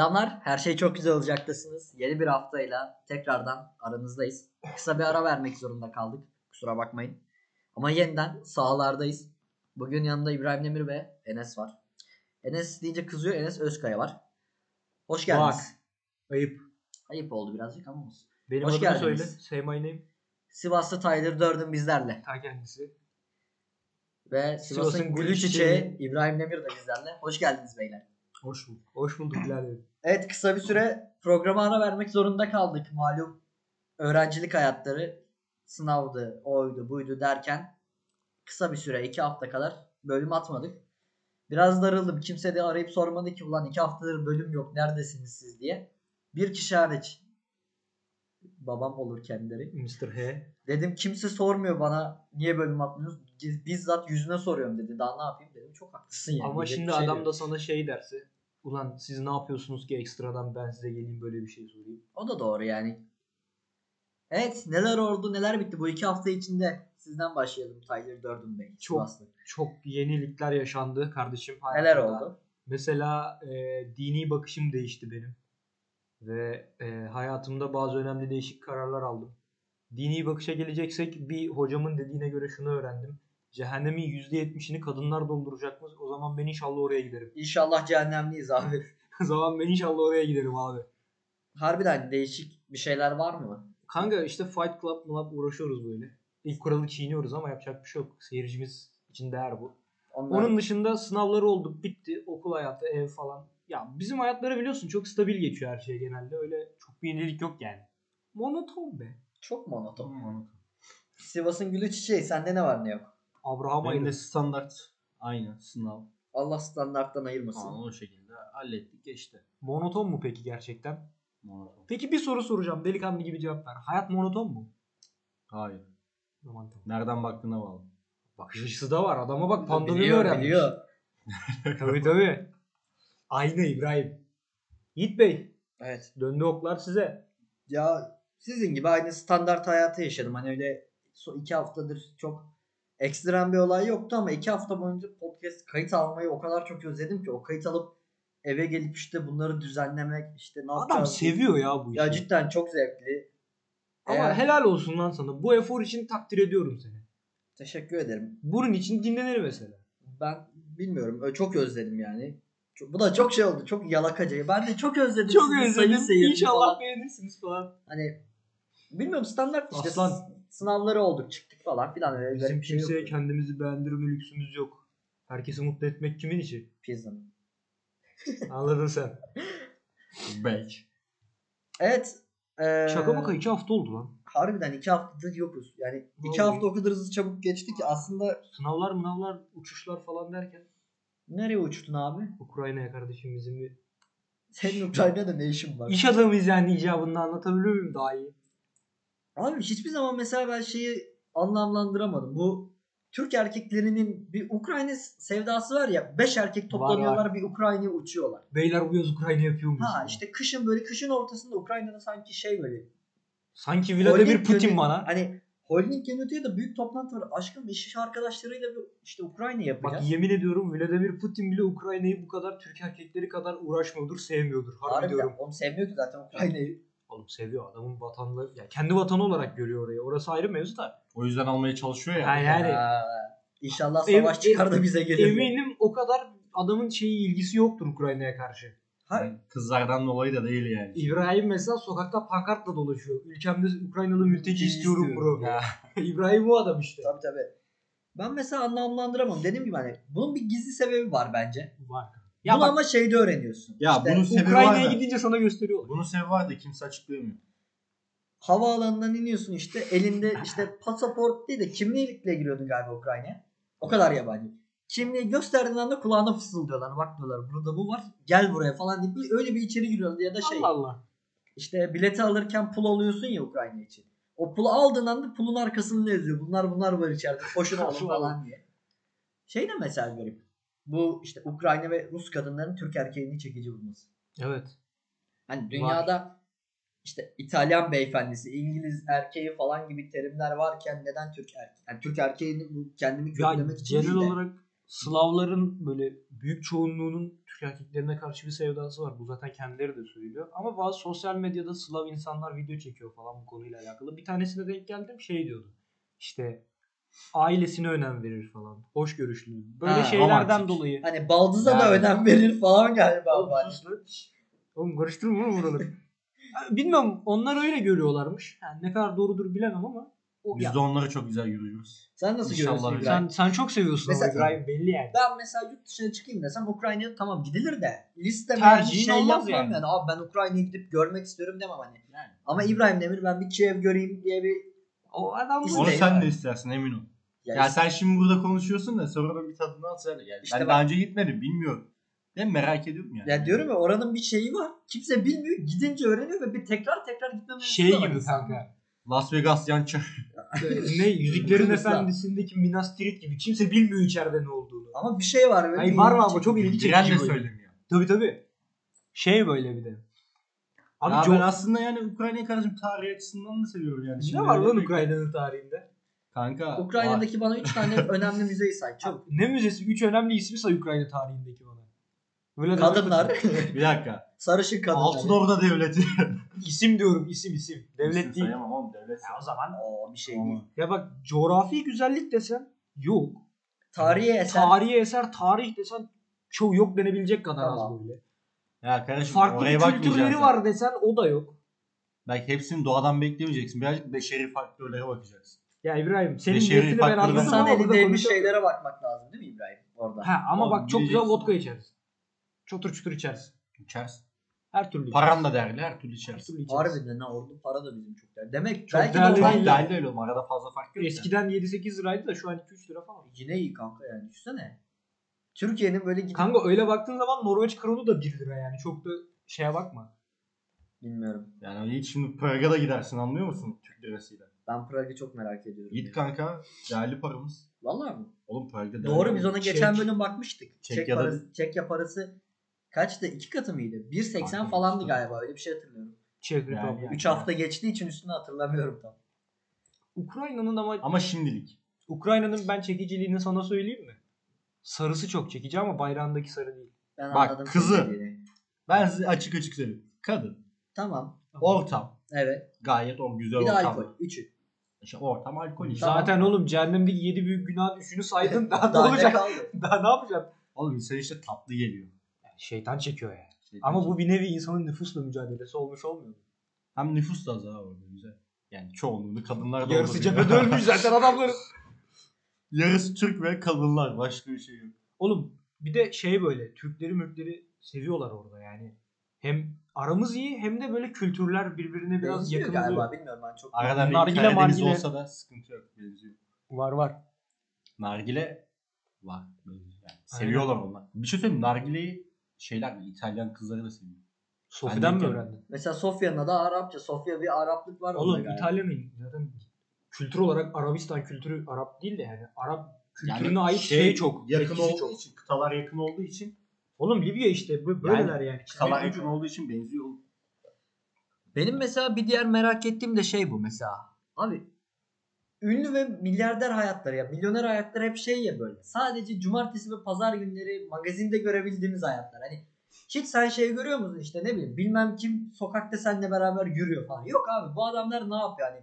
Selamlar. Her şey çok güzel olacaktasınız. Yeni bir haftayla tekrardan aranızdayız. Kısa bir ara vermek zorunda kaldık. Kusura bakmayın. Ama yeniden sahalardayız. Bugün yanında İbrahim Demir ve Enes var. Enes deyince kızıyor. Enes Özkaya var. Hoş geldiniz. Ayıp. Ayıp oldu birazcık ama olsun. Benim Hoş adımı geldiniz. söyle. Say my name. Sivaslı Tyler Durden bizlerle. Ta kendisi. Ve Sivas'ın Sivas'ın gülü gülü çiçeği çiçeği. İbrahim Demir de bizlerle. Hoş geldiniz beyler. Hoş bulduk. Hoş bulduk. Evet kısa bir süre programa ara vermek zorunda kaldık. Malum öğrencilik hayatları sınavdı, oydu, buydu derken kısa bir süre iki hafta kadar bölüm atmadık. Biraz darıldım. Kimse de arayıp sormadı ki ulan iki haftadır bölüm yok neredesiniz siz diye. Bir kişi hariç babam olur kendileri. Mr. H. Dedim kimse sormuyor bana niye bölüm atmıyorsunuz. Bizzat yüzüne soruyorum dedi. Daha ne yapayım dedim. Çok haklısın yani. Ama Diyecek şimdi şey adam da sana şey derse. Ulan siz ne yapıyorsunuz ki ekstradan ben size geleyim böyle bir şey sorayım. O da doğru yani. Evet neler oldu neler bitti bu iki hafta içinde sizden başlayalım Tyler Durden Bey. Çok Sivaslı. çok yenilikler yaşandı kardeşim Neler hayatımda. oldu? Mesela e, dini bakışım değişti benim. Ve e, hayatımda bazı önemli değişik kararlar aldım. Dini bakışa geleceksek bir hocamın dediğine göre şunu öğrendim. Cehennemin %70'ini kadınlar dolduracakmış. O zaman ben inşallah oraya giderim. İnşallah cehennemliyiz abi. o zaman ben inşallah oraya giderim abi. Harbiden değişik bir şeyler var mı? Kanka işte Fight Club mı uğraşıyoruz böyle. İlk kuralı çiğniyoruz ama yapacak bir şey yok. Seyircimiz için değer bu. Onlar... Onun dışında sınavları olduk bitti. Okul hayatı, ev falan. Ya bizim hayatları biliyorsun çok stabil geçiyor her şey genelde. Öyle çok bir yenilik yok yani. Monoton be. çok monoton. Sivas'ın gülü çiçeği sende ne var ne yok? Abraham Benim de standart aynı sınav. Allah standarttan ayırmasın. Falan o şekilde hallettik geçti. Monoton mu peki gerçekten? Monoton. Peki bir soru soracağım. Delikanlı gibi cevap ver. Hayat monoton mu? Hayır. Aman tamam. Nereden baktığına bağlı. Bakış açısı da var. Adama bak biliyor, öğrenmiş. biliyor. tabii tabii. Aynı İbrahim. Yiğit Bey. Evet. Döndü oklar size. Ya sizin gibi aynı standart hayatı yaşadım. Hani öyle iki haftadır çok ekstrem bir olay yoktu ama iki hafta boyunca podcast kayıt almayı o kadar çok özledim ki o kayıt alıp eve gelip işte bunları düzenlemek işte ne Adam yapacağız. seviyor ya bu işi. Ya cidden çok zevkli. Ama Eğer- helal olsun lan sana. Bu efor için takdir ediyorum seni. Teşekkür ederim. Bunun için dinlenir mesela. Ben bilmiyorum. Çok özledim yani. Çok, bu da çok şey oldu. Çok yalakacayı. Ben de çok özledim. Çok özledim. İnşallah falan. beğenirsiniz falan. Hani bilmiyorum standart işte. Aslan. Sınavları olduk çıktık falan filan. Öyle Bizim bir şey kimseye yok. kendimizi beğendirme lüksümüz yok. Herkesi mutlu etmek kimin işi? Pizza. Anladın sen. Belki. Evet. Ee, Şaka maka iki hafta oldu lan. Harbiden iki haftadır yokuz. Yani iki Vallahi. hafta o kadar hızlı çabuk geçti ki aslında Sınavlar mınavlar uçuşlar falan derken nereye uçtun abi? Ukrayna'ya kardeşim bizim bir Senin Ukrayna'da ne işin var? iş adamıyız yani icabında anlatabiliyor muyum daha iyi? Abi hiçbir zaman mesela ben şeyi anlamlandıramadım. Bu Türk erkeklerinin bir Ukrayna sevdası var ya. Beş erkek toplanıyorlar bir Ukrayna'ya uçuyorlar. Beyler bu yaz Ukrayna yapıyor muyuz? Ha işte kışın böyle kışın ortasında Ukrayna'da sanki şey böyle. Sanki Vladimir Putin yönü- bana. Hani holding yönetiyor da büyük toplantı var. Aşkım iş arkadaşlarıyla bir işte Ukrayna Bak yapacağız. yemin ediyorum Vladimir Putin bile Ukrayna'yı bu kadar Türk erkekleri kadar uğraşmıyordur, sevmiyordur. Harbi Harbiden. diyorum. Onu sevmiyor ki zaten Ukrayna'yı. Oğlum seviyor adamın vatanını. Ya kendi vatanı olarak görüyor orayı. Orası ayrı mevzu da. O yüzden almaya çalışıyor ya. Ha, yani Ha, İnşallah Ev- savaş çıkar da bize gelir. eminim o kadar adamın şeyi ilgisi yoktur Ukrayna'ya karşı. Ha, Yani kızlardan dolayı da değil yani. İbrahim mesela sokakta pankartla dolaşıyor. Ülkemde Ukraynalı mülteci istiyorum istiyorum. bro. Ya. İbrahim o adam işte. tabii tabii. Ben mesela anlamlandıramam. Dediğim gibi hani bunun bir gizli sebebi var bence. Var. Ya Bunu bak ama şeyde öğreniyorsun. Ya İşte bunun sebebi var Ukrayna'ya da. gidince sana gösteriyorlar. Bunun sebebi var da kimse açıklayamıyor. havaalanından iniyorsun işte elinde işte pasaport değil de kimlikle giriyordun galiba Ukrayna'ya. O kadar yabancı. Kimliği gösterdiğin anda kulağına fısıldıyorlar. Bak diyorlar burada bu var gel buraya falan deyip bir- öyle bir içeri giriyorlar ya da şey Allah Allah. işte bileti alırken pul alıyorsun ya Ukrayna için. O pulu aldığın anda pulun arkasında yazıyor. Bunlar bunlar var içeride. Koşun alın falan diye. Şey de mesela garip. Bu işte Ukrayna ve Rus kadınların Türk erkeğini çekici bulması. Evet. Hani dünyada işte İtalyan beyefendisi, İngiliz erkeği falan gibi terimler varken neden Türk erkeği? Yani Türk erkeğini bu kendimi kötülemek için genel değil de. olarak Slavların böyle büyük çoğunluğunun Türk erkeklerine karşı bir sevdası var. Bu zaten kendileri de söylüyor. Ama bazı sosyal medyada Slav insanlar video çekiyor falan bu konuyla alakalı. Bir tanesine denk geldim şey diyordu. İşte ailesine önem verir falan. Hoş görüşlü. Böyle Ha, şeylerden romantik. dolayı. Hani baldıza da Yani. önem verir falan galiba. Şşş. Oğlum karıştırma oğlum buraları. Bilmiyorum onlar öyle görüyorlarmış. Yani ne kadar doğrudur bilemem ama. O, Biz ya, de onları çok güzel görüyoruz. Sen nasıl İnşallah görüyorsun. İbrahim? sen, sen çok seviyorsun Mesela- ama İbrahim belli yani. Ben mesela yurt dışına çıkayım desem Ukrayna'ya tamam gidilir de listeme Tercihin şey olmaz yapmam yani. yani. Abi ben Ukrayna'ya gidip görmek istiyorum demem hani. Yani. Ama İbrahim Demir ben bir Kiev göreyim diye bir O adam bu. Onu sen ya. de istersin emin ol. ya Ya işte- sen şimdi burada konuşuyorsun da sonra da bir tadını al söyle. Yani İşte ben bak- daha önce gitmedim bilmiyorum. Ben merak ediyorum yani. ya diyorum ya oranın bir şeyi var. Kimse bilmiyor. Gidince öğreniyor ve bir tekrar tekrar gitmemiz Şey gibi kanka. Las Vegas yançı. ne Yüzüklerin Kıbrıs'ta. Efendisi'ndeki Minas Tirith gibi. Kimse bilmiyor içeride ne olduğunu. Ama bir şey var. böyle Hayır bir var ilgi ama çok çekici. ilgi Giren de çekici böyle. söylemiyor. Tabii tabii. Şey böyle bir de. Abi ya ben aslında yani Ukrayna'yı kardeşim tarih açısından da seviyorum yani. ne Şimdi var lan Ukrayna'nın tarihinde? Kanka. var. Ukrayna'daki bana 3 tane önemli müzeyi say. Çabuk. Ne müzesi? Üç önemli ismi say Ukrayna tarihindeki bana. Böyle de- Kadınlar. Bir dakika. Sarışın kadınlar. Altın Orda Devleti. İsim diyorum isim isim. Devlet İsim değil. Sayamam oğlum devlet. Ya o zaman Oo bir şey Ama- değil. ya bak coğrafi güzellik desen yok. Tarihi eser. Tarihi eser tarih desen çoğu yok denebilecek kadar Tamam. az böyle. Ya kardeşim Farklı oraya bir bakmayacaksın kültürleri sen. var desen o da yok. Belki hepsini doğadan beklemeyeceksin. Birazcık beşeri faktörlere bakacaksın. Ya İbrahim senin Beşeri niyetini ben faktörler- anladım İnsan ama burada bir konuşamıyorum. şeylere bakmak lazım değil mi İbrahim? Orada. Ha ama Oğlum, bak çok güzel bileceksin. vodka içeriz. Çotur çutur içeriz. İçersin. Her türlü Paran da değerli her türlü içeriz. Her içersin. türlü içeriz. Harbiden ha orada para da bizim çok değerli. Demek Çok belki de değerli oradan- değil. Çok değerli öyle oğlum. Arada fazla fark yok. ya. Eskiden 7-8 liraydı da şu an 2-3 lira falan. Yine iyi kanka yani düşünsene. Türkiye'nin böyle gidip... Kanka öyle baktığın zaman Norveç kronu da 1 lira yani. Çok da şeye bakma. Bilmiyorum. Yani hiç şimdi Prag'a da gidersin anlıyor musun Türk lirasıyla? Ben Prag'ı çok merak ediyorum. Git kanka değerli paramız. Vallahi mi? Oğlum Prag'da değerli. Doğru biz ona paramız. geçen Çek- bölüm bakmıştık. Çek Çek, ya da- parası, Çekya parası kaçtı? İki katı mıydı? 1.80 Kanka, falandı işte. galiba öyle bir şey hatırlıyorum. Czech Yani- Republic. 3 hafta geçtiği için üstünü hatırlamıyorum tam. Ukrayna'nın ama Ama şimdilik. Ukrayna'nın ben çekiciliğini sana söyleyeyim mi? Sarısı çok çekici ama bayrağındaki sarı değil. Ben Bak, anladım kızı. senin dediğini. Ben size açık açık söyleyeyim. Kadın. Tamam. Ortam. Evet. Gayet o güzel Bir de ortam. alkol. Üçü. İşte ortam alkol işte. Tamam. Zaten oğlum cehennemdeki 7 büyük günah üçünü saydın daha ne Daha ne olacak? kaldı? Daha ne yapacaksın? Oğlum insan işte tatlı geliyor. Yani şeytan çekiyor yani. Şey- Ama bu bir nevi insanın nüfusla mücadelesi olmuş olmuyor mu? Hem nüfus da az ha orada güzel. Yani çoğunluğunu kadınlar da Yarısı orada cephede diyor. ölmüş zaten adamların. Yarısı Türk ve kadınlar. Başka bir şey yok. Oğlum bir de şey böyle Türkleri mürkleri seviyorlar orada yani. Hem aramız iyi hem de böyle kültürler birbirine biraz Benziyor yakın galiba oluyor. bilmiyorum ben çok. Arada bir Nargile Karadeniz margile. olsa da sıkıntı yok. Benziyor. Var var. Nargile var. benziyor. Yani seviyorlar onlar. Bir şey söyleyeyim mi? Nargileyi şeyler İtalyan kızları da seviyor. Ben de- öğrendin? Mesela Sofya'nın adı Arapça. Sofya bir Araplık var orada Oğlum galiba. İtalya'nın kültür olarak Arabistan kültürü Arap değil de yani Arap kültürüne Yani ait şey, çok. Yakın olduğu çok. için, kıtalar yakın olduğu için, Oğlum Libya işte bu- böyleler yani. kıtalar Çizmek yakın olduğu için benziyor. Benim mesela bir diğer merak ettiğim de şey bu mesela. Abi ünlü ve milyarder hayatları ya milyoner hayatları hep şey ya böyle. Sadece cumartesi ve pazar günleri magazinde görebildiğimiz hayatlar. Hani hiç sen şey görüyor musun işte ne bileyim bilmem kim sokakta seninle beraber yürüyor falan. Yok abi bu adamlar ne yapıyor hani.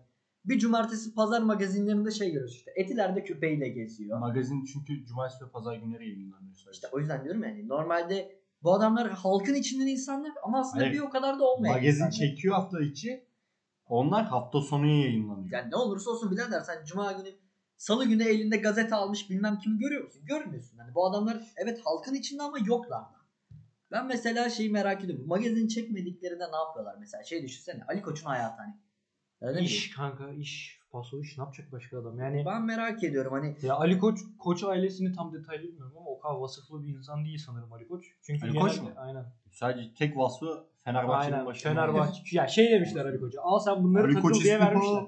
Bir cumartesi pazar magazinlerinde şey görüyoruz işte. Etiler'de köpeğiyle geziyor. Magazin çünkü cumartesi ve pazar günleri yayınlanıyor sadece. İşte o yüzden diyorum yani normalde bu adamlar halkın içinden insanlar ama aslında Hayır. bir o kadar da olmayan Magazin insanlar. çekiyor hafta içi. Onlar hafta sonu yayınlanıyor. Yani ne olursa olsun birader sen cuma günü salı günü elinde gazete almış bilmem kimi görüyor musun? Görmüyorsun. Hani bu adamlar evet halkın içinde ama yoklar da. Ben mesela şeyi merak ediyorum. Magazin çekmediklerinde ne yapıyorlar mesela? Şey düşünsene Ali Koç'un hayatı hani. Öyle mi? İş kanka iş. Paso iş ne yapacak başka adam? Yani Ben merak ediyorum hani ya Ali Koç Koç ailesini tam detaylı bilmiyorum ama o kadar vasıflı bir insan değil sanırım Ali Koç. Çünkü Ali Koç mu? Aynen. Sadece tek vasfı Fenerbahçe'nin Aynen. başında. Fenerbahçe. Ya şey demişler Ali Koç'a. Al sen bunları Ali takıl diye vermişler.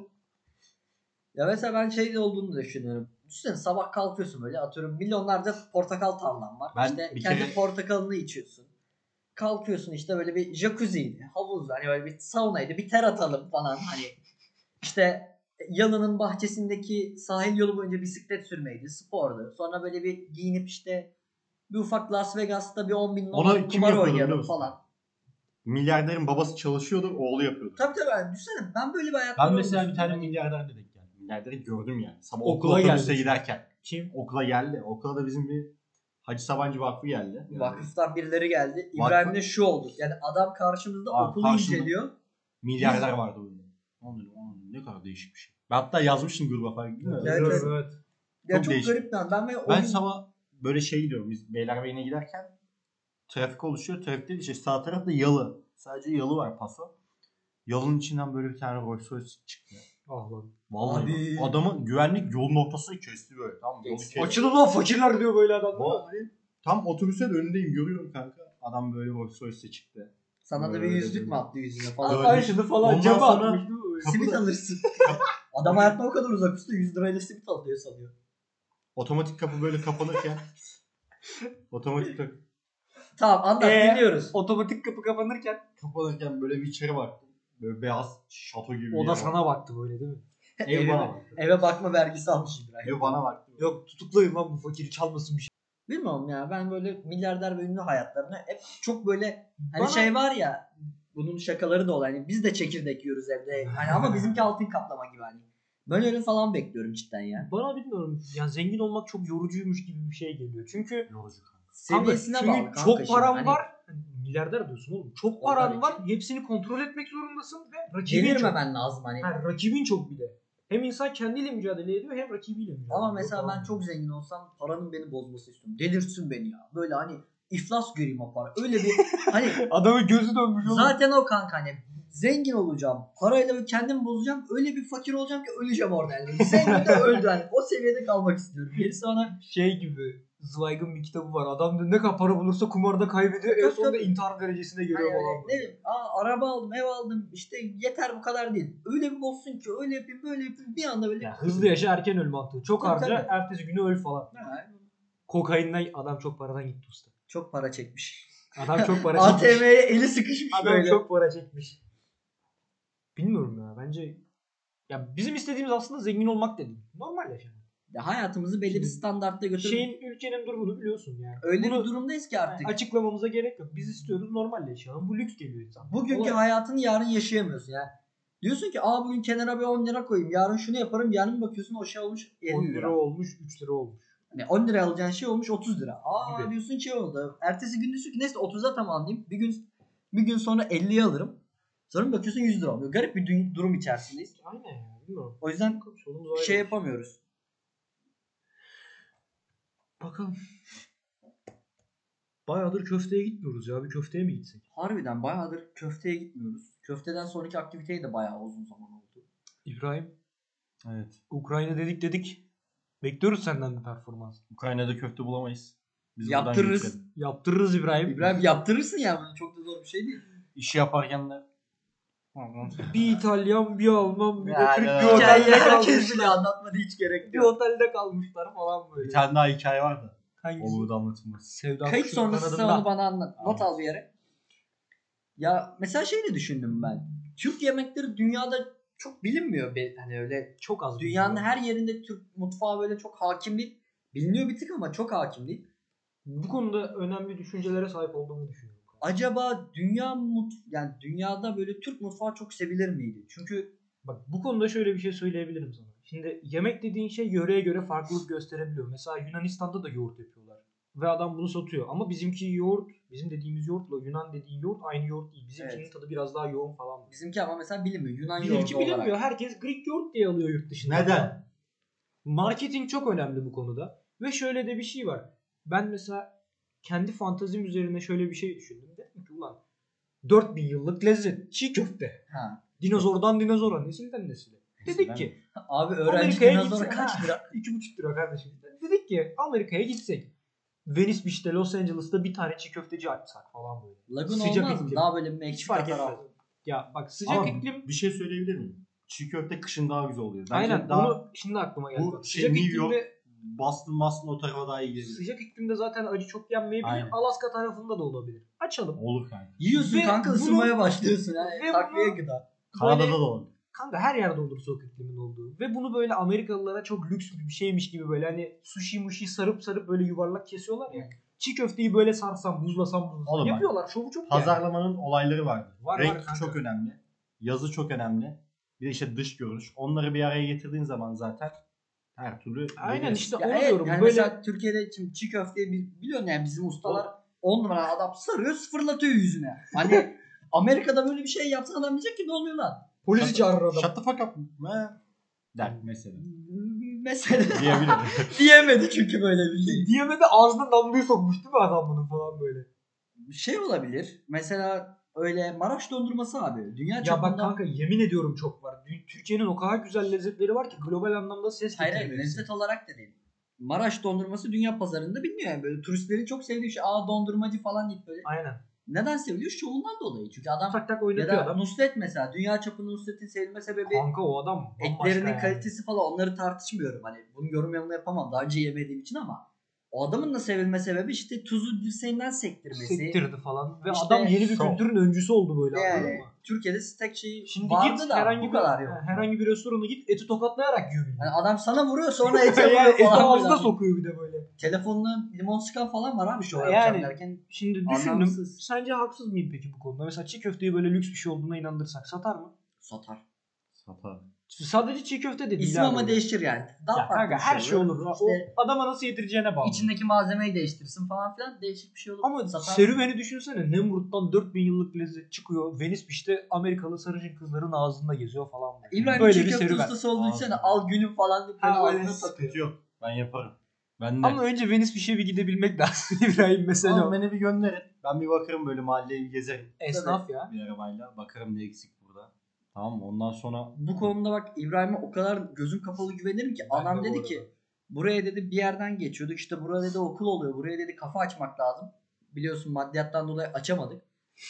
ya mesela ben şey olduğunu düşünüyorum. Düşünsene sabah kalkıyorsun böyle atıyorum milyonlarca portakal tarlan var. Ben işte kendi kere- portakalını içiyorsun. Kalkıyorsun işte böyle bir jacuzzi'ydi, havuz hani böyle bir saunaydı, bir ter atalım falan hani. İşte Yalı'nın bahçesindeki sahil yolu boyunca bisiklet sürmeydi, spordu. Sonra böyle bir giyinip işte bir ufak Las Vegas'ta bir 10 bin Ona dolar kumar oynayalım falan. Milyarderin babası çalışıyordu, oğlu yapıyordu. Tabii tabii yani düşünsene ben böyle bir hayat Ben mesela bir tane milyarder dedik yani. Milyarderi gördüm yani. Sabah Okula okula geldi. giderken. Kim? Okula geldi. Okula da bizim bir Hacı Sabancı Vakfı geldi. Yani Vakıftan birileri geldi. Vakfı- İbrahim'de şu oldu. Yani adam karşımızda Aa, okulu karşımda. inceliyor. milyarder vardı böyle. Lan dedim, "Aa, ne kadar değişik bir şey. Ben hatta yazmıştım gruba falan değil mi? Evet, Evet, evet. evet. Ya Çok çok, değişik. garip bir an. Ben, o Ben gün- sabah böyle şey gidiyorum. Biz Beylerbeyi'ne giderken trafik oluşuyor. Trafikte işte sağ tarafta yalı. Sadece yalı var paso. Yalının içinden böyle bir tane Rolls Royce çıktı. Ah lan. Vallahi bak, adamın güvenlik yolun ortasını kesti böyle. Tamam mı? Yolu kesti. Açılın lan fakirler diyor böyle adam. Vallahi tam otobüse de önündeyim görüyorum kanka. Adam böyle Rolls Royce'e çıktı. sana da bir yüzlük mü attı yüzüne falan. Öyle. Ay şunu falan Ondan cama sonra- atmış. değil mi böyle? Simit alırsın. Adam hayatında o kadar uzak usta 100 lirayla simit alıyor sanıyor. Otomatik kapı böyle kapanırken otomatik kapı Tamam anlat Ee, dinliyoruz. Otomatik kapı kapanırken kapanırken böyle bir içeri baktım. Böyle beyaz şato gibi bir o yer da var. sana baktı böyle değil mi? Ev bana baktı. Eve bakma vergisi almış İbrahim. Ev bana baktı. Yok tutuklayın lan bu fakiri çalmasın bir şey. Bilmiyorum ya ben böyle milyarder ve ünlü hayatlarını hep çok böyle hani Bana- şey var ya bunun şakaları da olan hani biz de çekirdek yiyoruz evde hani ama bizimki altın kaplama gibi hani. Ben öyle falan bekliyorum cidden ya. Bana bilmiyorum. Ya zengin olmak çok yorucuymuş gibi bir şey geliyor. Çünkü Yorucu. Seviyesine Kanka, bağlı çünkü kanka çok paran Hani var. Hani milyarder diyorsun oğlum. Çok paran var. Hepsini kontrol etmek zorundasın ve rakibin çok. Devirmemen lazım hani. Ha, rakibin çok bir de. Hem insan kendiyle mücadele ediyor hem rakibiyle mücadele Ama ediyor mesela ben çok zengin olsam paranın beni bozması istiyorum. Delirtsin beni ya. Böyle hani iflas göreyim o para. Öyle bir hani Adamın gözü dönmüş oğlum. zaten o kanka hani zengin olacağım. Parayla kendimi bozacağım. Öyle bir fakir olacağım ki öleceğim orada. Yani. Zengin de öldü hani. O seviyede kalmak istiyorum. Gerisi bana şey gibi Zweig'ın bir kitabı var. Adam diyor ne kadar para bulursa kumarda kaybediyor. En sonunda intihar derecesine geliyor hani falan. ne bileyim aa, araba aldım ev aldım işte yeter bu kadar değil. Öyle bir bozsun ki öyle yapayım böyle yapayım bir anda böyle. Ya hızlı yaşa erken öl mantığı. Çok Tabii, harca tabii. ertesi günü öl falan. Ha, Kokainden adam çok paradan gitti usta. Çok para çekmiş. Adam çok para çekmiş. ATM'ye eli sıkışmış Adam böyle. çok para çekmiş. Bilmiyorum ya bence ya bizim istediğimiz aslında zengin olmak değil. Normal yaşamak. Ya hayatımızı belli bir standartta götürüp Şeyin ülkenin durumunu biliyorsun yani. öyle Bunu bir durumdayız ki artık. açıklamamıza gerek yok. Biz istiyoruz normal yaşayalım. Bu lüks geliyor insan. Bugünkü Olay- hayatını yarın yaşayamıyorsun ya. Diyorsun ki aa bugün kenara bir 10 lira koyayım. Yarın şunu yaparım. Yarın bakıyorsun o şey olmuş 50 10 lira. lira olmuş 3 lira olmuş. Hani 10 liraya alacağın şey olmuş 30 lira. Aa Gibi. diyorsun şey oldu. Ertesi gün diyorsun ki neyse 30'a tamamlayayım. Bir gün bir gün sonra 50'ye alırım. Sonra bir bakıyorsun 100 lira oluyor. Garip bir dü- durum içerisindeyiz. Aynen ya bilmiyorum. O yüzden ayrı. şey yapamıyoruz. Bakalım. Bayağıdır köfteye gitmiyoruz ya. Bir köfteye mi gitsek? Harbiden bayağıdır köfteye gitmiyoruz. Köfteden sonraki aktiviteyi de bayağı uzun zaman oldu. İbrahim Evet. Ukrayna dedik dedik. Bekliyoruz senden bir performans. Ukrayna'da köfte bulamayız. Biz buradan Yaptırırız. Yaptırırız İbrahim. İbrahim yaptırırsın ya bunu çok da zor bir şey değil. İşi yaparken de Bir İtalyan, bir Alman, bir de Ya, Türk ya, bir otelde Hikayeyi herkes kalmışlar. bile anlatmadı hiç gerek Bir yok. otelde kalmışlar falan böyle. bir tane daha hikaye var da. Hangisi? O burada anlatılmaz. Sevda Kayıt kuşunun sonrası sen kanadında. onu bana anlat. Not al bir yere. Ya mesela şey de düşündüm ben. Türk yemekleri dünyada çok bilinmiyor. be- Hani öyle çok az. dünyanın her yerinde Türk mutfağı böyle çok hakim değil. Biliniyor bir tık ama çok hakim değil. Bu konuda önemli düşüncelere sahip olduğumu düşünüyorum. Acaba dünya mut yani dünyada böyle Türk mutfağı çok sevilir miydi? Çünkü Bak bu konuda şöyle bir şey söyleyebilirim sana. Şimdi yemek dediğin şey yöreye göre farklılık gösterebiliyor. Mesela Yunanistan'da da yoğurt yapıyorlar. Ve adam bunu satıyor. Ama bizimki yoğurt, bizim dediğimiz yoğurtla Yunan dediğin yoğurt aynı yoğurt değil. Bizimkinin Evet. tadı biraz daha yoğun falan. bizimki ama mesela bilinmiyor. Yunan Bizimki yoğurdu bilinmiyor. olarak. Herkes Greek yoğurt diye alıyor yurt dışında. Neden? Marketing çok önemli bu konuda. Ve şöyle de bir şey var. Ben mesela kendi fantazim üzerine şöyle bir şey düşündüm. Dedim ki ulan 4000 yıllık lezzet. Çiğ köfte. Ha. Dinozordan dinozora, nesilden nesile. Dedik ki Abi öğrenci Amerika'ya dinozora gitse- kaç lira? 2,5 lira kardeşim. Dedik ki Amerika'ya gitsek. Venice Beach'te Los Angeles'ta bir tane çiğ köfteci açsak falan böyle. Lagun Sıcak olmaz mı? iklim. Daha böyle Hiç Meksika fark etmez. tarafı. Ya bak sıcak Ama iklim bir şey söyleyebilir miyim? Çiğ köfte kışın daha güzel oluyor. Bence aynen daha bunu şimdi aklıma geldi. bu Bak, şey sıcak New York iklimde Boston, Boston o tarafa daha iyi gelir. sıcak iklimde zaten acı çok yenmeyebilir. Aynen. Alaska tarafında da olabilir. Açalım. Olur kanka. Yiyorsun Ve kanka bunu- ısınmaya başlıyorsun. ve Yani. bunu- Takviye gıda. Kanada'da da olur. Kanka her yerde olur soğuk iklimin olduğu. Ve bunu böyle Amerikalılara çok lüks bir şeymiş gibi böyle hani sushi muşi sarıp sarıp böyle yuvarlak kesiyorlar ya. çiğ köfteyi böyle sarsam, buzlasam, buzlasam. Oğlum bak, Yapıyorlar. Şovu çok yani. Pazarlamanın olayları vardır. Var, var Renk kanka. çok önemli. Yazı çok önemli. Bir de işte dış görünüş. Onları bir araya getirdiğin zaman zaten her türlü Aynen veriyorsun. işte onu evet, diyorum. yani böyle mesela Türkiye'de şimdi çiğ köfteyi bi- biliyorsun yani bizim ustalar 10 numara adam sarıyor sıfırlatıyor yüzüne. Hani Amerika'da böyle bir şey yapsa adam diyecek ki ne oluyor lan? Polisi çağırır adam. Shut the fuck up. Man. Der mesela. Mesela Diyebilir. diyemedi çünkü böyle bir şey. Diyemedi ağzına damlayı sokmuş değil mi adam bunun falan böyle. Şey olabilir. Mesela öyle Maraş dondurması abi. Dünya Ya çapında bak kanka yemin ediyorum çok var. Türkiye'nin o kadar güzel lezzetleri var ki global anlamda ses Hayır hayır lezzet olarak da değil. Maraş dondurması dünya pazarında biliniyor yani böyle turistlerin çok sevdiği şey. Aa dondurmacı falan deyip böyle. Aynen. Neden seviliyor? Şovundan dolayı. Çünkü adam Tak tak ya oynatıyor da adam. Nusret mesela dünya çapında Nusret'in sevilme sebebi Kanka o adam etlerinin yani. kalitesi falan onları tartışmıyorum. Hani bunu yorum yanına yapamam daha önce yemediğim için ama o adamın da sevilme sebebi işte tuzu dirseğinden sektirmesi. Sektirdi falan. Ve İşte adam yeni bir şov. kültürün öncüsü oldu böyle Yani? Türkiye'de steak şeyi Şimdi vardı git da herhangi bu bir, kadar yok. herhangi bir restorana git eti tokatlayarak yiyor. Yani adam sana vuruyor sonra yani vuruyor eti falan. ağzına sokuyor bir de böyle. Telefonuna limon sıkan falan var abi şov Yani- yapacağım derken. Şimdi düşündüm. Anlamsız. Sence haksız mıyım peki bu konuda? Mesela çiğ köfteyi böyle lüks bir şey olduğuna inandırsak satar mı? Satar. Satar. Sadece çiğ köfte de değil. İsmi abi. ama değişir yani. Daha Ya farklı kanka bir her şey olur. İşte O adama nasıl yedireceğine bağlı. içindeki malzemeyi değiştirsin falan filan değişik bir şey olur. Ama Satar. serüveni düşünsene. Nemrut'tan 4000 yıllık lezzet çıkıyor. Venice Beach'te Amerikalı sarışın kızların ağzında geziyor falan. İbrahim Böyle çiğ bir köfte serüven. ustası olduğu için al günüm falan deyip Ha, böyle ağzına yok. Ben yaparım. Ben de. Ama önce Venice Beach'e bir gidebilmek lazım İbrahim mesela. O. beni bir gönderin. Ben bir bakarım böyle mahalleyi bir gezerim. Esnaf ya. Bir arabayla. Bakarım ne eksik. Tamam mı? Ondan sonra Bu konuda bak İbrahim'e o kadar gözüm kapalı güvenirim ki Ben adam de bu dedi arada. ki buraya dedi bir yerden geçiyorduk işte burada dedi okul oluyor buraya dedi kafa açmak lazım. Biliyorsun maddiyattan dolayı açamadık.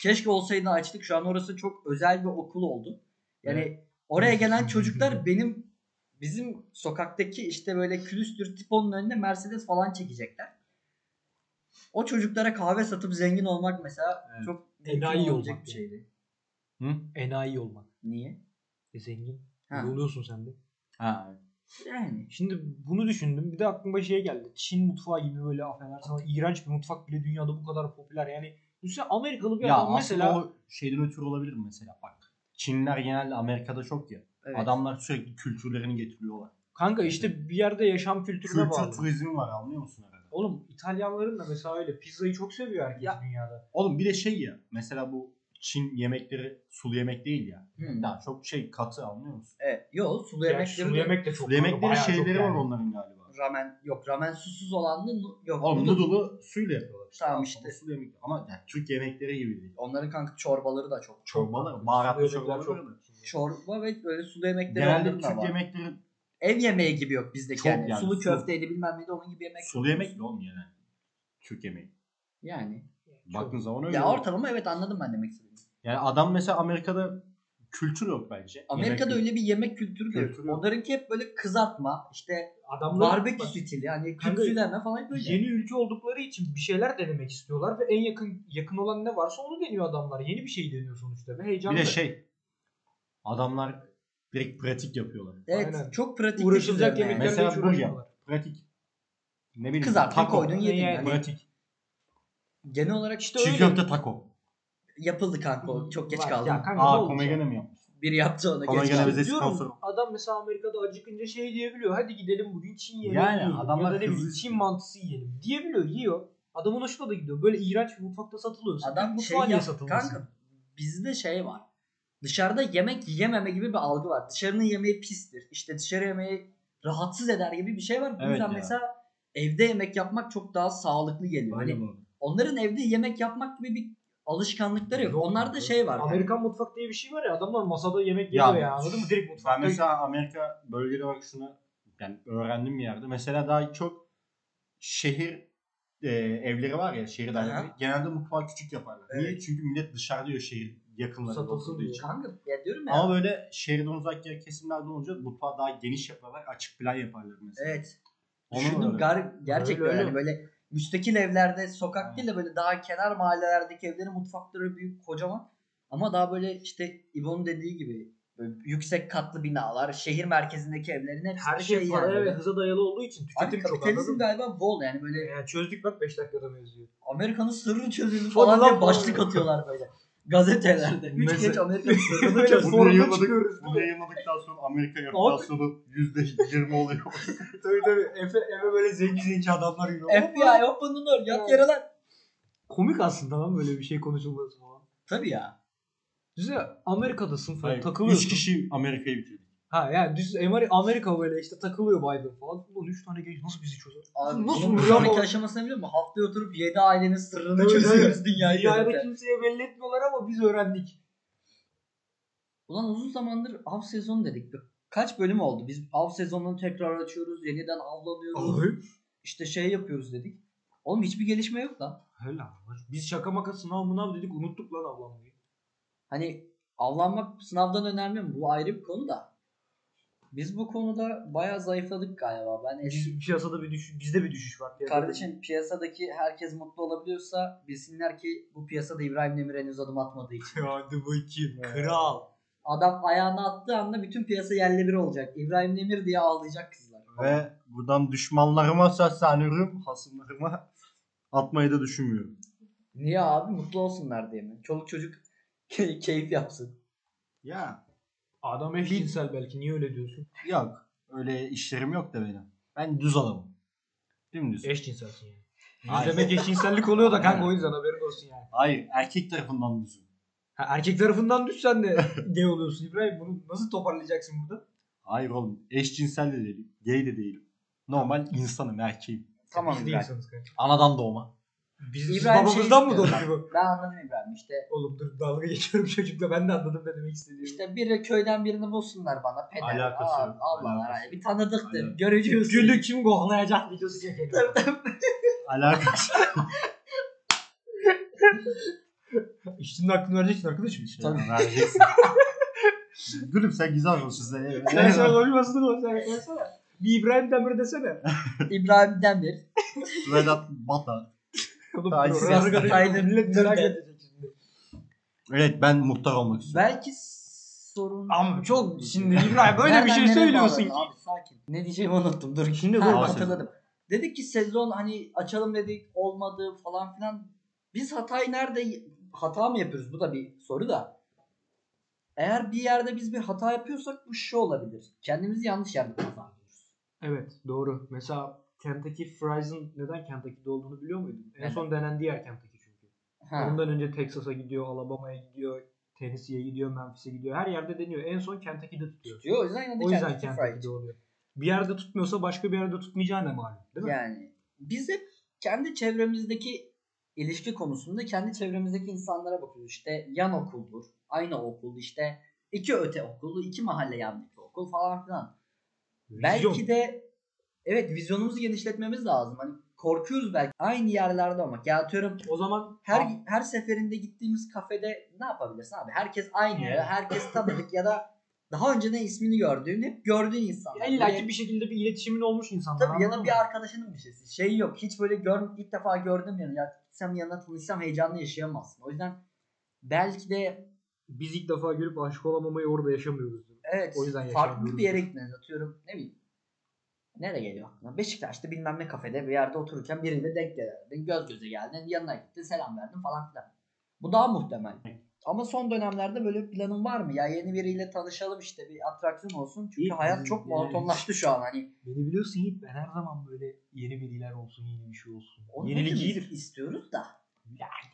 Keşke olsaydı açtık şu an orası çok özel bir okul oldu. Yani oraya gelen çocuklar benim bizim sokaktaki işte böyle külüstür tiponun önünde Mercedes falan çekecekler. O çocuklara kahve satıp zengin olmak mesela Evet. çok Enayi mümkün olacak olmak bir yani. şeydi. Hı? Enayi olmak. Niye? E zengin. Ha. Oluyorsun sen de. ha, Yani Şimdi bunu düşündüm. Bir de aklıma şey geldi. Çin mutfağı gibi böyle affedersin ama iğrenç bir mutfak bile dünyada bu kadar popüler. Yani düşünsene Amerikalı bir ya adam mesela o şeyden ötürü olabilir mi mesela bak. Çinliler genelde Amerika'da çok ya. evet. Adamlar sürekli kültürlerini getiriyorlar. kanka işte bir yerde yaşam kültürüne Kültür bağlı. turizmi var anlıyor musun arada? Oğlum İtalyanların da mesela öyle pizzayı çok seviyor herkes Ya. dünyada. Oğlum bir de şey ya mesela bu Çin yemekleri sulu yemek değil ya. Hmm. Daha çok şey katı anlıyor musun? Evet, yo sulu Yani yemekleri sulu yemek de çok Sulu yemekleri şeyleri var yani. onların galiba. ramen yok ramen susuz olan da nu- yok. Oğlum noodle. noodle'ı suyla yapıyorlar. Tamam Ama işte. Sulu yemek ama yani Türk yemekleri gibi değil. Onların kanka çorbaları da çok. Çorbalar, baharatlı Sulu çorbalar çok. var. Çorba ve böyle sulu yemekleri Genelde Türk var. yemekleri Ev yemeği gibi yok bizdeki Çok yani. yani, Sulu su- köfteydi bilmem neydi onun gibi yemek. sulu yok. yemek de oğlum yani. Türk yemeği. Yani. Baktığın zaman öyle. Ya oluyor. ortalama evet anladım ben demek istediğimi. Yani adam mesela Amerika'da kültür yok bence. Amerika'da Yemek öyle bir yemek kültürü. Kültürü yok. Onlarınki hep böyle kızartma, işte Adamlar barbekü bak, stili yani Kanka, küpsülerle falan böyle. Yeni ülke oldukları için bir şeyler denemek istiyorlar ve en yakın yakın olan ne varsa onu deniyor adamlar. Yeni bir şey deniyor sonuçta ve heyecanlı. Bir de şey adamlar direkt pratik yapıyorlar. Evet Aynen. çok pratik. uğraşılacak üzerine yani. yemeklerle Mesela burger. Pratik. Ne bileyim. Kızartma koydun yedin. Yani. Yani Pratik. Genel olarak İşte Çiğ öyle. köfte taco. yapıldı kanka o. Çok geç Var. kaldı. Ya kanka, ne Aa komegene mi yapmış? Biri yaptı onu Kolay geç kaldı. bize Diyorum, sponsor. adam mesela Amerika'da acıkınca şey diyebiliyor. Hadi gidelim bugün Çin yemeği Yani yiyelim. adamlar ya da ne bileyim hızlı- Çin mantısı yiyelim. Diyebiliyor yiyor. Adamın hoşuna da gidiyor. Böyle iğrenç bir mutfakta satılıyorsa. Adam bu şey yap, kanka bizde şey var. Dışarıda yemek yememe gibi bir algı var. Dışarının yemeği pistir. İşte dışarı yemeği rahatsız eder gibi bir şey var. Bu Evet yüzden ya. mesela evde yemek yapmak çok daha sağlıklı geliyor. Öyle Hani bu. Onların evde yemek yapmak gibi bir alışkanlıkları yok. Onlarda şey var. Amerikan mutfak diye bir şey var ya adamlar masada yemek Ya, yiyor ya anladın mı? Direkt mutfakta. Ben mesela Amerika bölgeleri olarak şunu yani öğrendim bir yerde. Mesela daha çok şehir e, evleri var ya şehir daireleri. Genelde mutfağı küçük yaparlar. Evet. Niye? Çünkü millet dışarıda yiyor şehir yakınlarında oturduğu için. Kanka ya diyorum ya. Ama böyle şehirden uzak yer kesimlerden olunca mutfağı daha geniş yaparlar. Açık plan yaparlar mesela. evet. Onu Düşündüm gar- gerçekten Öyle, öyle. yani böyle müstakil evlerde sokak değil de böyle daha kenar mahallelerdeki evlerin mutfakları büyük kocaman ama daha böyle işte İbo'nun dediği gibi Böyle yüksek katlı binalar, şehir merkezindeki evlerin hepsi Her şey yani paraya ve böyle. hıza dayalı olduğu için Abi tüketim çok kapitalizm galiba bol yani böyle Yani çözdük bak 5 dakikada mevzuyu. Amerika'nın sırrı çözüldü falan lan diye başlık atıyorlar böyle. Gazetelerde. Üç Mesela- geç sırrını Böyle çözdü. Bunu Soruna yayınladık. çıkıyoruz. Bunu yayınladıktan sonra Amerika enflasyonu %20 oluyor. tabii tabii. Efe, Efe böyle zenci zenci adamlar gibi. FBI open the door yat yere lan. Komik aslında lan böyle bir şey konuşulması falan. Tabii ya. Düşünsene Amerika'dasın falan Hayır, takılıyorsun. 3 kişi Amerika'yı bitirdik. Ha yani düz Amerika, Amerika böyle işte takılıyor Biden falan. Ulan 3 tane genç nasıl bizi çözer? Abi nasıl bunun bir sonraki aşamasını biliyor musun? Haftaya oturup 7 ailenin sırrını Tabii, çözüyoruz tabii. dünyayı. Dünyada kimseye belli etmiyorlar ama biz öğrendik. Ulan uzun zamandır av sezonu dedik. Kaç bölüm oldu? Biz av sezonunu tekrar açıyoruz. Yeniden avlanıyoruz. Abi. İşte şey yapıyoruz dedik. Oğlum hiçbir gelişme yok lan. Helal. Biz şaka maka sınav mınav dedik unuttuk lan avlanmayı. Hani avlanmak sınavdan önemli mi? Bu ayrı bir konu da. Biz bu konuda bayağı zayıfladık galiba. Ben eski piyasada bir düşüş, bizde bir düşüş var. Piyasada Kardeşim piyasadaki herkes mutlu olabiliyorsa bilsinler ki bu piyasada İbrahim Demir henüz adım atmadığı için. Hadi bakayım kral. Adam ayağını attığı anda bütün piyasa yerle bir olacak. İbrahim Demir diye ağlayacak kızlar. Ve buradan düşmanlarıma sesleniyorum. Hasımlarıma atmayı da düşünmüyorum. Niye abi? Mutlu olsunlar diye mi? Çoluk çocuk key- keyif yapsın. Ya Adam eşcinsel belki niye öyle diyorsun? yok. Öyle işlerim yok da benim. Ben düz adamım. Dümdüz. Eşcinselsin yani. Hayır. Demek eşcinsellik oluyor da kanka o yüzden haberin olsun yani. Hayır. Erkek tarafından düzüm. Ha, erkek tarafından düşsen de gay oluyorsun İbrahim. Bunu nasıl toparlayacaksın burada? Hayır oğlum. Eşcinsel de değilim. Gay de değilim. Normal insanım. Erkeğim. Tamam Biz de İbrahim. insanız kanka. Anadan doğma. Biz İbrahim şey babamızdan mı istiyor. doğdu bu? Ben anladım İbrahim işte. Oğlum dur dalga geçiyorum çocukla ben de anladım ne demek istediğimi. İşte biri köyden birini bulsunlar bana. Peder. Alakası yok, Allah alakası. Bir tanıdıktır. Alakası. Görücüyüz. Gülü kim gohlayacak videosu çekelim. Alakası. İşinin hakkını vereceksin arkadaşım. işte. Tabii. Vereceksin. Gülüm sen güzel olsun sen. Sen sen konuşmasını koy sen. Bir İbrahim Demir desene. İbrahim Demir. Vedat Bata. Oğlum Aynen. millet merak edecek şimdi. Evet ben muhtar olmak istiyorum. Belki sorun... Ama çok şimdi İbrahim böyle bir Nereden şey nereye söylüyorsun bağladın ki. Abi sakin. Ne diyeceğimi unuttum. Dur. Şimdi Ha, dur. hatırladım. Dedik ki sezon hani açalım dedik olmadı falan filan. Biz hatayı nerede hata mı yapıyoruz? Bu da bir soru da. Eğer bir yerde biz bir hata yapıyorsak bu şu olabilir. Kendimizi yanlış yerde kullanıyoruz. Evet doğru. Mesela Kentucky Fries'ın neden Kentucky'de olduğunu biliyor muydun? En Neden? son denendiği yer Kentucky çünkü. Ha. Ondan önce Texas'a gidiyor, Alabama'ya gidiyor, Tennessee'ye gidiyor, Memphis'e gidiyor. Her yerde deniyor. En son Kentucky'de tutuyor. Diyor, o yüzden de O yüzden Kentucky Fried Kentucky'de oluyor. Bir yerde tutmuyorsa başka bir yerde tutmayacağı ne malum değil mi? Yani biz hep kendi çevremizdeki ilişki konusunda kendi çevremizdeki insanlara bakıyoruz. İşte yan okuldur, aynı okul, işte iki öte okul, iki mahalle yandaki okul falan filan. Vizyon. Belki de evet vizyonumuzu genişletmemiz lazım. Hani korkuyoruz belki aynı yerlerde olmak. Ya atıyorum O zaman her her seferinde gittiğimiz kafede ne yapabilirsin abi? Herkes aynı, Evet. herkes tanıdık ya da daha önceden ismini gördüğün, hep gördüğün insanlar. illa Böyle- ki bir şekilde bir iletişimin olmuş insanlar. Tabii ya da bir arkadaşının bir şeysi. Şey yok. Hiç böyle gör, ilk defa gördüm yani. Ya gitsem yanına tanışsam heyecanlı yaşayamazsın. O yüzden belki de Biz ilk defa görüp aşık olamamayı orada yaşamıyoruz. evet O yüzden farklı bir yere gitmeniz atıyorum. Ne bileyim. Nereye geliyor aklına? Beşiktaş'ta bilmem ne kafede bir yerde otururken biriyle denk geldin. Göz göze geldin. Yanına gittin. Selam verdin falan filan. Bu daha muhtemel. Ama son dönemlerde böyle bir planın var mı? Ya yeni biriyle tanışalım işte bir atraksiyon olsun. Çünkü İyi, hayat yani- çok monotonlaştı şu an hani. Beni biliyorsun Yiğit ben her zaman böyle yeni biriler olsun, yeni bir şey olsun. Onu Yenilik iyidir. istiyoruz da.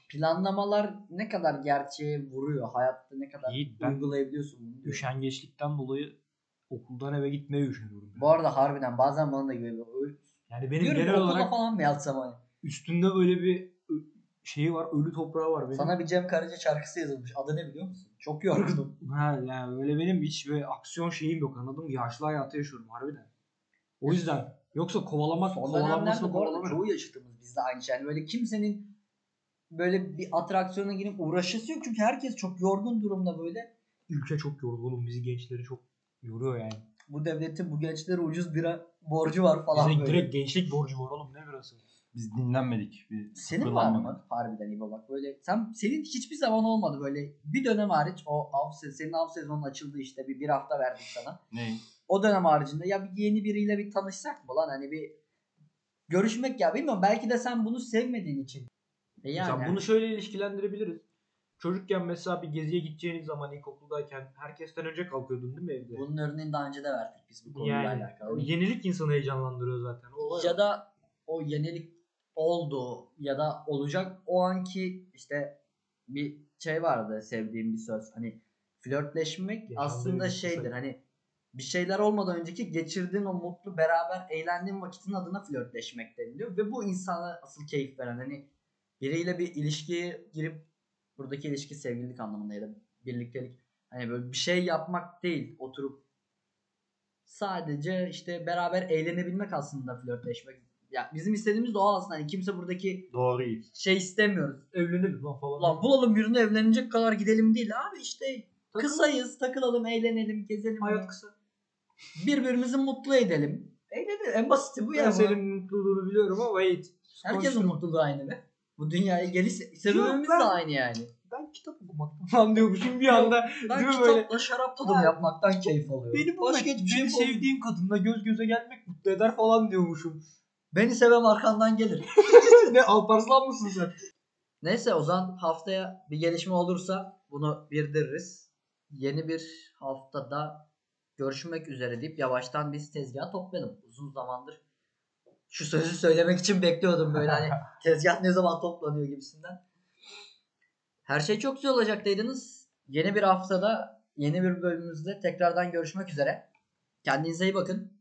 Planlamalar ne kadar gerçeğe vuruyor? Hayatta ne kadar Yiğit, uygulayabiliyorsun bunu? diyorum. Üşengeçlikten dolayı okuldan eve gitmeye üşeniyorum. Bu arada harbiden bazen bana da geliyor. Öyle- Yani benim Diyorum genel olarak falan mı yatsam hani? üstünde böyle bir şeyi var, ölü toprağı var benim. Sana bir Cem Karaca şarkısı yazılmış. Adı ne biliyor musun? Çok yorgunum. Ha yani öyle benim hiç böyle aksiyon şeyim yok anladın mı? Yaşlı hayatı yaşıyorum harbiden. O yüzden yoksa kovalamak, Son kovalanmasını bu arada çoğu yaşıtımız bizde aynı şey. Yani böyle kimsenin böyle bir atraksiyona girip uğraşısı yok. Çünkü herkes çok yorgun durumda böyle. Ülke çok yorgun oğlum. Bizi gençleri çok yoruyor yani. Bu devletin bu gençlere ucuz bira borcu var falan Bize böyle. direkt gençlik borcu var oğlum ne birası. Biz dinlenmedik. Bir Senin var mı harbiden İbo bak böyle sen senin hiçbir zaman olmadı böyle bir dönem hariç o av se- senin av sezonun açıldı işte bir, bir hafta verdik sana. Ne? O dönem haricinde ya bir yeni biriyle bir tanışsak mı lan hani bir görüşmek ya bilmiyorum belki de sen bunu sevmediğin için. E yani. Mesela bunu şöyle ilişkilendirebiliriz. Çocukken mesela bir geziye gideceğiniz zaman ilkokuldayken herkesten önce kalkıyordun değil mi evde? bunun örneğini daha önce de verdik biz bu konuyla yani alakalı. yenilik insanı heyecanlandırıyor zaten. O ya da o yenilik oldu ya da olacak o anki işte bir şey vardı sevdiğim bir söz. Hani flörtleşmek Yaşandığı aslında şeydir kısa- hani bir şeyler olmadan önceki geçirdiğin o mutlu beraber eğlendiğin vakitin adına flörtleşmek deniliyor ve bu insana asıl keyif veren hani biriyle bir ilişkiye girip buradaki ilişki sevgililik anlamında ya da birliktelik hani böyle bir şey yapmak değil oturup sadece işte beraber eğlenebilmek aslında flörtleşmek. Ya bizim istediğimiz de o aslında. Hani kimse buradaki Doğru şey istemiyoruz. evlenelim lan falan. Ulan bulalım birini evlenecek kadar gidelim değil abi işte Takıl- kısayız takılalım eğlenelim gezelim. Hayat Hani kısa. Birbirimizi mutlu edelim. Eğlenelim en basiti bu Ben ya. senin mutluluğunu biliyorum ama wait. Herkesin mutluluğu aynı be. Bu dünyaya geliş sebebimiz ben- de aynı yani. Ben kitap okumaktan falan diyormuşum bir anda. Ben Değil mi kitapla böyle? şarap tadım yapmaktan keyif alıyorum. Beni bu Başka hiçbir şey sevdiğin kadınla göz göze gelmek mutlu eder falan diyormuşum. Beni seven arkandan gelir. ne Alparslan mısın sen? Neyse o zaman haftaya bir gelişme olursa bunu bildiririz. Yeni bir haftada görüşmek üzere deyip yavaştan biz tezgahı toplayalım. Uzun zamandır şu sözü söylemek için bekliyordum böyle hani tezgah ne zaman toplanıyor gibisinden. Her şey çok güzel olacak dediniz. Yeni bir haftada yeni bir bölümümüzde tekrardan görüşmek üzere. Kendinize iyi bakın.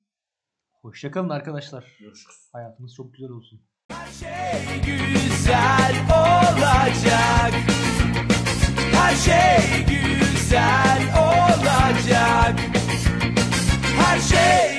Hoşçakalın arkadaşlar. Görüşürüz. Hayatınız çok güzel olsun. şey güzel olacak. Her şey güzel olacak. Her şey